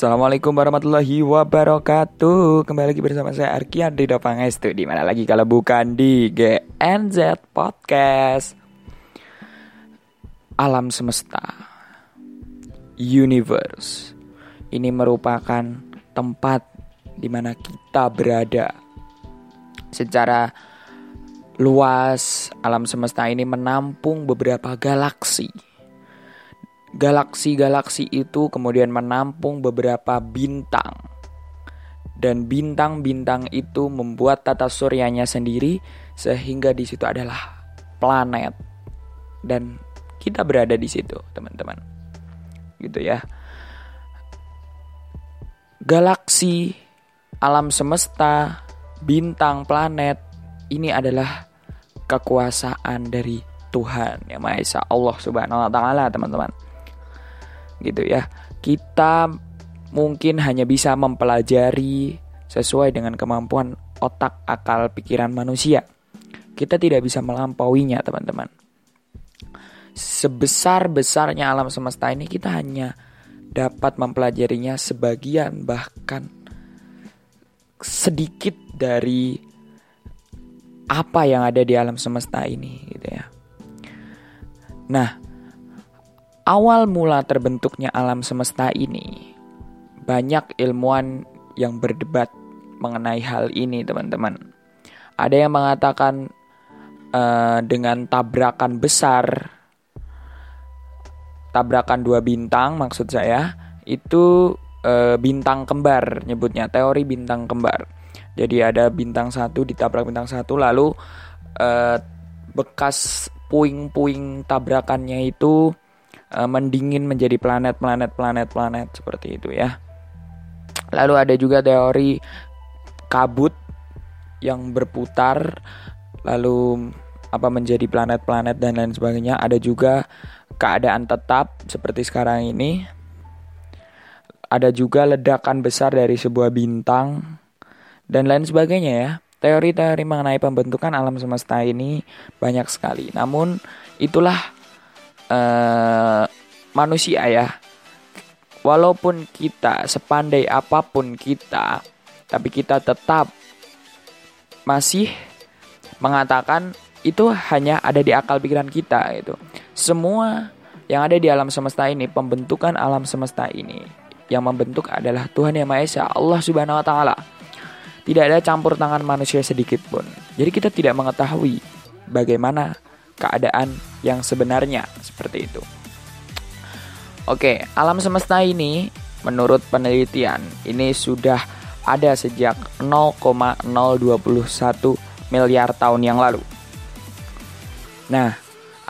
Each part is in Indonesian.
Assalamualaikum warahmatullahi wabarakatuh. Kembali lagi bersama saya Arkian di Pangestu di mana lagi kalau bukan di GNZ Podcast? Alam semesta Universe Ini merupakan tempat di mana kita berada. Secara luas alam semesta ini menampung beberapa galaksi Galaksi-galaksi itu kemudian menampung beberapa bintang. Dan bintang-bintang itu membuat tata suryanya sendiri sehingga di situ adalah planet. Dan kita berada di situ, teman-teman. Gitu ya. Galaksi, alam semesta, bintang, planet ini adalah kekuasaan dari Tuhan yang Maha Esa Allah Subhanahu wa taala, teman-teman gitu ya. Kita mungkin hanya bisa mempelajari sesuai dengan kemampuan otak, akal, pikiran manusia. Kita tidak bisa melampauinya, teman-teman. Sebesar-besarnya alam semesta ini kita hanya dapat mempelajarinya sebagian bahkan sedikit dari apa yang ada di alam semesta ini gitu ya. Nah, awal mula terbentuknya alam semesta ini, banyak ilmuwan yang berdebat mengenai hal ini, teman-teman. Ada yang mengatakan uh, dengan tabrakan besar, tabrakan dua bintang, maksud saya, itu uh, bintang kembar, nyebutnya teori bintang kembar. Jadi ada bintang satu ditabrak bintang satu, lalu uh, bekas puing-puing tabrakannya itu uh, mendingin menjadi planet planet planet planet seperti itu ya. Lalu ada juga teori kabut yang berputar lalu apa menjadi planet-planet dan lain sebagainya. Ada juga keadaan tetap seperti sekarang ini. Ada juga ledakan besar dari sebuah bintang dan lain sebagainya ya. Teori-teori mengenai pembentukan alam semesta ini banyak sekali. Namun itulah uh, manusia ya. Walaupun kita sepandai apa pun kita, tapi kita tetap masih mengatakan itu hanya ada di akal pikiran kita itu. Semua yang ada di alam semesta ini, pembentukan alam semesta ini, yang membentuk adalah Tuhan Yang Maha Esa, Allah Subhanahu wa taala. Tidak ada campur tangan manusia sedikit pun. Jadi kita tidak mengetahui bagaimana keadaan yang sebenarnya seperti itu. Oke, alam semesta ini menurut penelitian ini sudah ada sejak 0,021 miliar tahun yang lalu. Nah,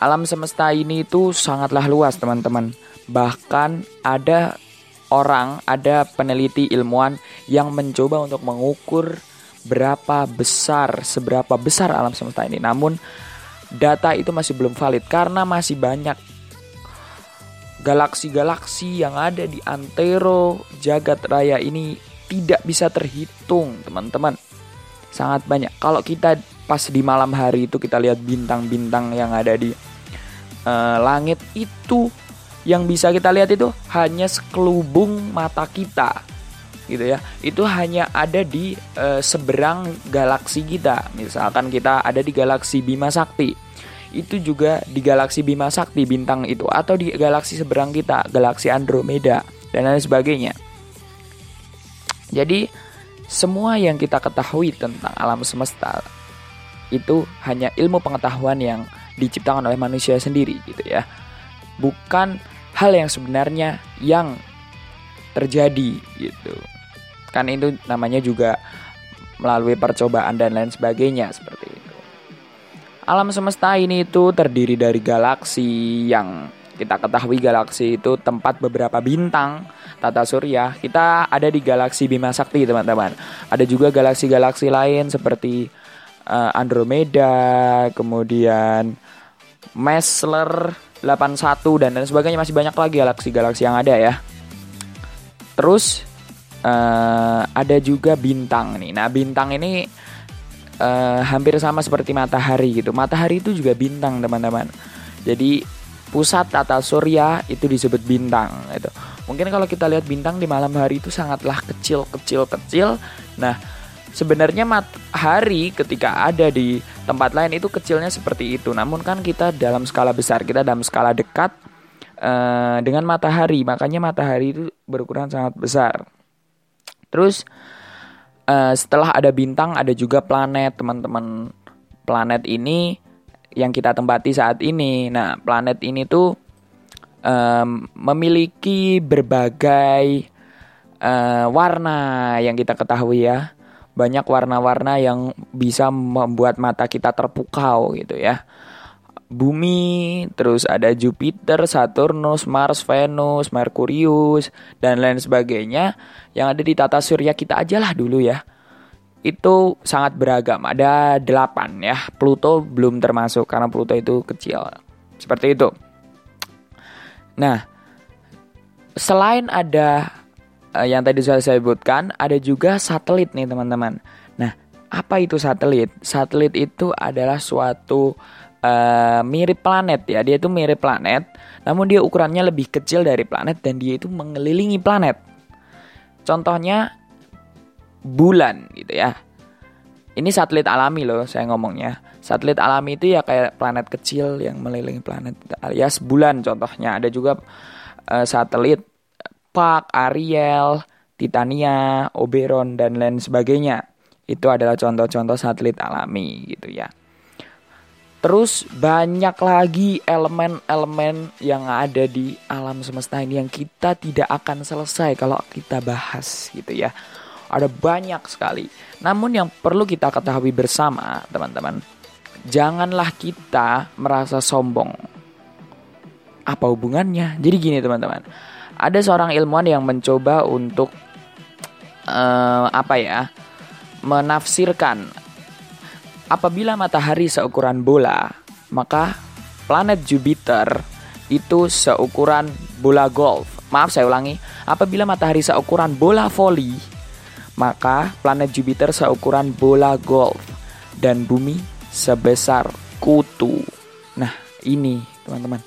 alam semesta ini itu sangatlah luas, teman-teman. Bahkan ada orang, ada peneliti ilmuwan yang mencoba untuk mengukur berapa besar, seberapa besar alam semesta ini. Namun data itu masih belum valid karena masih banyak galaksi-galaksi yang ada di antero jagat raya ini tidak bisa terhitung, teman-teman. Sangat banyak. Kalau kita pas di malam hari itu kita lihat bintang-bintang yang ada di uh, langit itu yang bisa kita lihat itu hanya sekelubung mata kita gitu ya. Itu hanya ada di uh, seberang galaksi kita. Misalkan kita ada di galaksi Bima Sakti. Itu juga di galaksi Bima Sakti bintang itu. Atau di galaksi seberang kita galaksi Andromeda dan lain sebagainya. Jadi semua yang kita ketahui tentang alam semesta itu hanya ilmu pengetahuan yang diciptakan oleh manusia sendiri gitu ya. Bukan hal yang sebenarnya yang terjadi gitu kan itu namanya juga melalui percobaan dan lain sebagainya seperti itu. Alam semesta ini itu terdiri dari galaksi yang kita ketahui galaksi itu tempat beberapa bintang tata surya. Kita ada di galaksi Bima Sakti teman-teman. Ada juga galaksi-galaksi lain seperti uh, Andromeda, kemudian Messler 81 dan lain sebagainya masih banyak lagi galaksi-galaksi yang ada ya. Terus uh, ada juga bintang nih. Nah, bintang ini uh, hampir sama seperti matahari gitu. Matahari itu juga bintang, teman-teman. Jadi pusat tata surya itu disebut bintang gitu. Mungkin kalau kita lihat bintang di malam hari itu sangatlah kecil kecil kecil. Nah, sebenarnya matahari ketika ada di tempat lain itu kecilnya seperti itu. Namun kan kita dalam skala besar, kita dalam skala dekat uh, dengan matahari, makanya matahari itu berukuran sangat besar. Terus uh, setelah ada bintang ada juga planet, teman-teman. Planet ini yang kita tempati saat ini. Nah, planet ini tuh um, memiliki berbagai uh, warna yang kita ketahui ya. Banyak warna-warna yang bisa membuat mata kita terpukau gitu ya. Bumi, terus ada Jupiter, Saturnus, Mars, Venus, Merkurius, dan lain sebagainya yang ada di tata surya kita aja lah dulu ya itu sangat beragam. Ada delapan ya. Pluto belum termasuk karena Pluto itu kecil. Seperti itu. Nah, selain ada uh, yang tadi sudah saya sebutkan, ada juga satelit nih teman-teman. Nah, apa itu satelit? Satelit itu adalah suatu uh, mirip planet ya. Dia itu mirip planet, namun dia ukurannya lebih kecil dari planet dan dia itu mengelilingi planet. Contohnya bulan gitu ya. Ini satelit alami loh saya ngomongnya. Satelit alami itu ya kayak planet kecil yang mengelilingi planet alias bulan contohnya. Ada juga uh, satelit Park, Ariel, Titania, Oberon dan lain sebagainya. Itu adalah contoh-contoh satelit alami gitu ya. Terus banyak lagi elemen-elemen yang ada di alam semesta ini yang kita tidak akan selesai kalau kita bahas gitu ya. Ada banyak sekali. Namun yang perlu kita ketahui bersama, teman-teman, janganlah kita merasa sombong. Apa hubungannya? Jadi gini, teman-teman. Ada seorang ilmuwan yang mencoba untuk uh, apa ya? menafsirkan apabila matahari seukuran bola, maka planet Jupiter itu seukuran bola golf. Maaf saya ulangi, apabila matahari seukuran bola voli, maka planet Jupiter seukuran bola golf dan bumi sebesar kutu. Nah, ini teman-teman.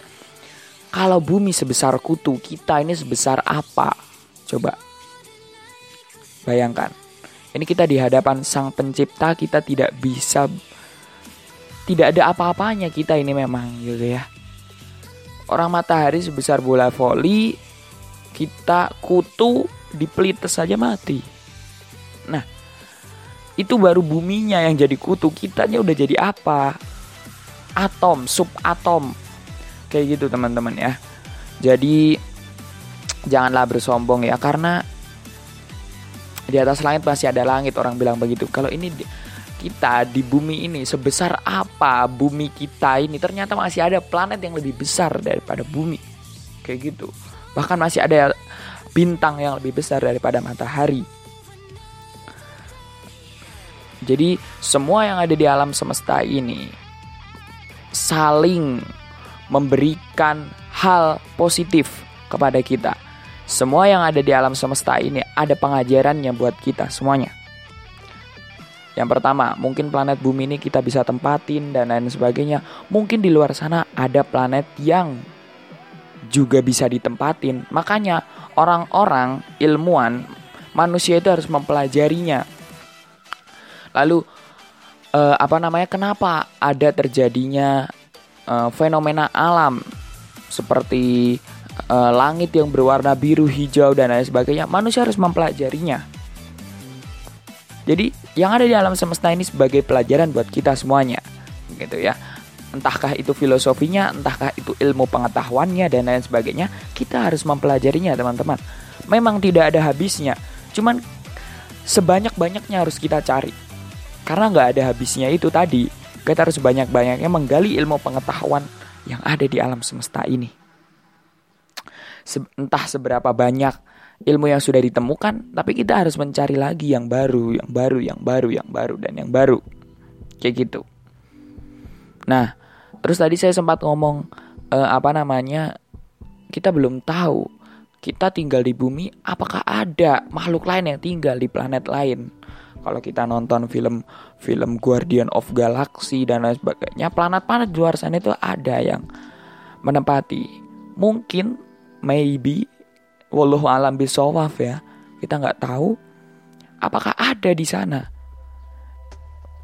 Kalau bumi sebesar kutu, kita ini sebesar apa? Coba bayangkan. Ini kita di hadapan Sang Pencipta, kita tidak bisa tidak ada apa-apanya kita ini memang gitu ya. Orang matahari sebesar bola voli, kita kutu dipelites saja mati. Nah, itu baru buminya yang jadi kutu, kitanya udah jadi apa? Atom, subatom. Kayak gitu teman-teman ya. Jadi janganlah bersombong ya karena di atas langit masih ada langit orang bilang begitu. Kalau ini kita di bumi ini sebesar apa bumi kita ini ternyata masih ada planet yang lebih besar daripada bumi. Kayak gitu. Bahkan masih ada bintang yang lebih besar daripada matahari. Jadi semua yang ada di alam semesta ini saling memberikan hal positif kepada kita. Semua yang ada di alam semesta ini ada pengajarannya buat kita semuanya. Yang pertama, mungkin planet bumi ini kita bisa tempatin dan lain sebagainya. Mungkin di luar sana ada planet yang juga bisa ditempatin. Makanya orang-orang ilmuwan manusia itu harus mempelajarinya Lalu uh, apa namanya? Kenapa ada terjadinya uh, fenomena alam seperti uh, langit yang berwarna biru, hijau dan lain sebagainya? Manusia harus mempelajarinya. Jadi yang ada di alam semesta ini sebagai pelajaran buat kita semuanya, gitu ya. Entahkah itu filosofinya, entahkah itu ilmu pengetahuannya dan lain sebagainya, kita harus mempelajarinya teman-teman. Memang tidak ada habisnya, cuman sebanyak-banyaknya harus kita cari. Karena nggak ada habisnya itu tadi, kita harus banyak-banyaknya menggali ilmu pengetahuan yang ada di alam semesta ini. Entah seberapa banyak ilmu yang sudah ditemukan, tapi kita harus mencari lagi yang baru, yang baru, yang baru, yang baru, dan yang baru. Kayak gitu. Nah, terus tadi saya sempat ngomong uh, apa namanya, kita belum tahu kita tinggal di bumi, apakah ada makhluk lain yang tinggal di planet lain? kalau kita nonton film film Guardian of Galaxy dan lain sebagainya planet-planet di luar sana itu ada yang menempati. Mungkin, maybe, wallahu alam bisawaf ya. Kita nggak tahu apakah ada di sana.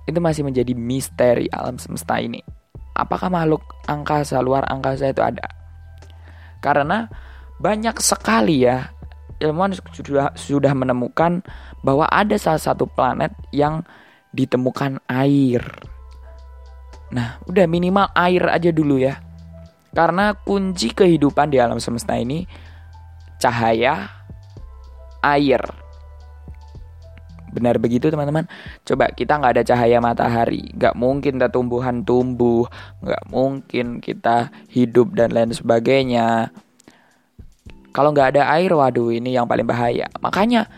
Itu masih menjadi misteri alam semesta ini. Apakah makhluk angkasa, luar angkasa itu ada? Karena banyak sekali ya ilmuwan sudah sudah menemukan bahwa ada salah satu planet yang ditemukan air. Nah, udah minimal air aja dulu ya. Karena kunci kehidupan di alam semesta ini cahaya, air. Benar begitu teman-teman? Coba kita nggak ada cahaya matahari, nggak mungkin kita tumbuhan tumbuh, nggak mungkin kita hidup dan lain sebagainya. Kalau nggak ada air, waduh ini yang paling bahaya. Makanya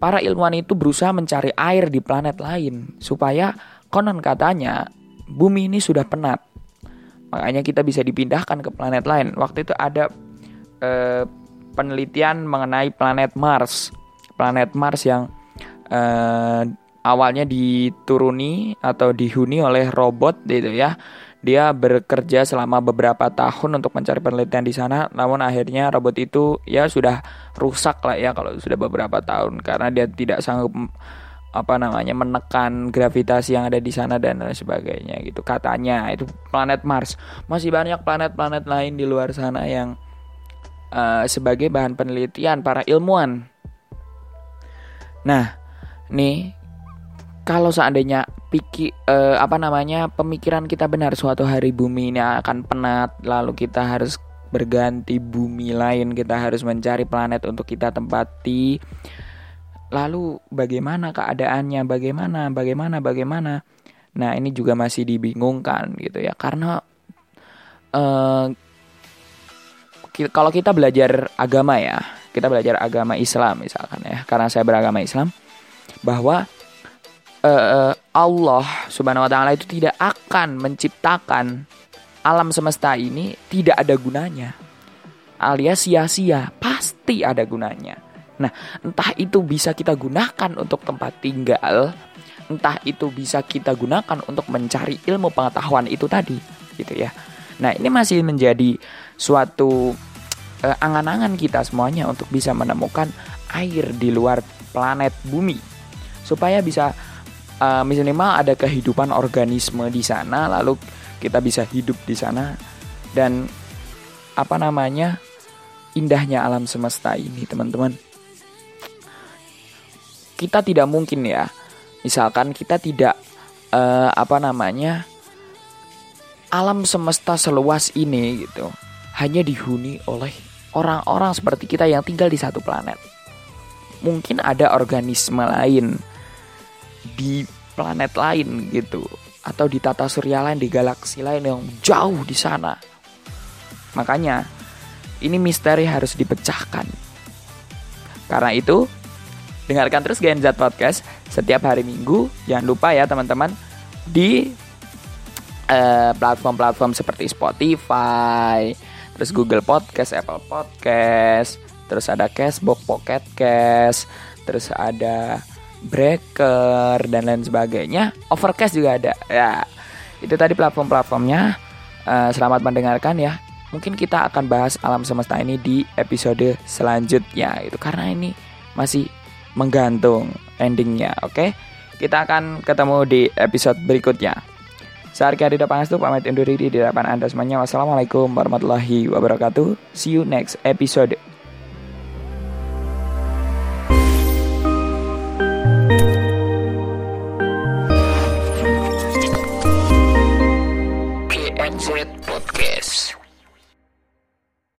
para ilmuwan itu berusaha mencari air di planet lain supaya konon katanya bumi ini sudah penat. Makanya kita bisa dipindahkan ke planet lain. Waktu itu ada eh, penelitian mengenai planet Mars. Planet Mars yang eh, awalnya dituruni atau dihuni oleh robot gitu ya dia bekerja selama beberapa tahun untuk mencari penelitian di sana, namun akhirnya robot itu ya sudah rusak lah ya kalau sudah beberapa tahun karena dia tidak sanggup apa namanya menekan gravitasi yang ada di sana dan lain sebagainya gitu. Katanya itu planet Mars. Masih banyak planet-planet lain di luar sana yang uh, sebagai bahan penelitian para ilmuwan. Nah nih kalau seandainya pikir uh, apa namanya pemikiran kita benar suatu hari bumi ini akan penat lalu kita harus berganti bumi lain kita harus mencari planet untuk kita tempati lalu bagaimana keadaannya bagaimana bagaimana bagaimana nah ini juga masih dibingungkan gitu ya karena uh, kalau kita belajar agama ya kita belajar agama Islam misalkan ya karena saya beragama Islam bahwa uh, Allah Subhanahu wa taala itu tidak akan menciptakan alam semesta ini tidak ada gunanya. Alias sia-sia, pasti ada gunanya. Nah, entah itu bisa kita gunakan untuk tempat tinggal, entah itu bisa kita gunakan untuk mencari ilmu pengetahuan itu tadi, gitu ya. Nah, ini masih menjadi suatu uh, angan-angan kita semuanya untuk bisa menemukan air di luar planet bumi. Supaya bisa uh, minimal ada kehidupan organisme di sana lalu kita bisa hidup di sana. Dan apa namanya indahnya alam semesta ini teman-teman kita tidak mungkin ya misalkan kita tidak uh, apa namanya alam semesta seluas ini gitu hanya dihuni oleh orang-orang seperti kita yang tinggal di satu planet mungkin ada organisme lain di planet lain gitu atau di tata surya lain di galaksi lain yang jauh di sana. Makanya ini misteri harus dipecahkan. Karena itu dengarkan terus Gen Z Podcast setiap hari Minggu. Jangan lupa ya teman-teman di eh, platform-platform seperti Spotify, terus Google Podcast, Apple Podcast, terus ada Cashbox, Pocket Cast, terus ada Breaker dan lain sebagainya. Overcast juga ada. Ya, itu tadi platform-platformnya. Uh, selamat mendengarkan ya. Mungkin kita akan bahas alam semesta ini di episode selanjutnya. Itu karena ini masih menggantung endingnya. Oke, kita akan ketemu di episode berikutnya. Seharga di depan itu pamit undur diri di depan Anda semuanya. Wassalamualaikum warahmatullahi wabarakatuh. See you next episode.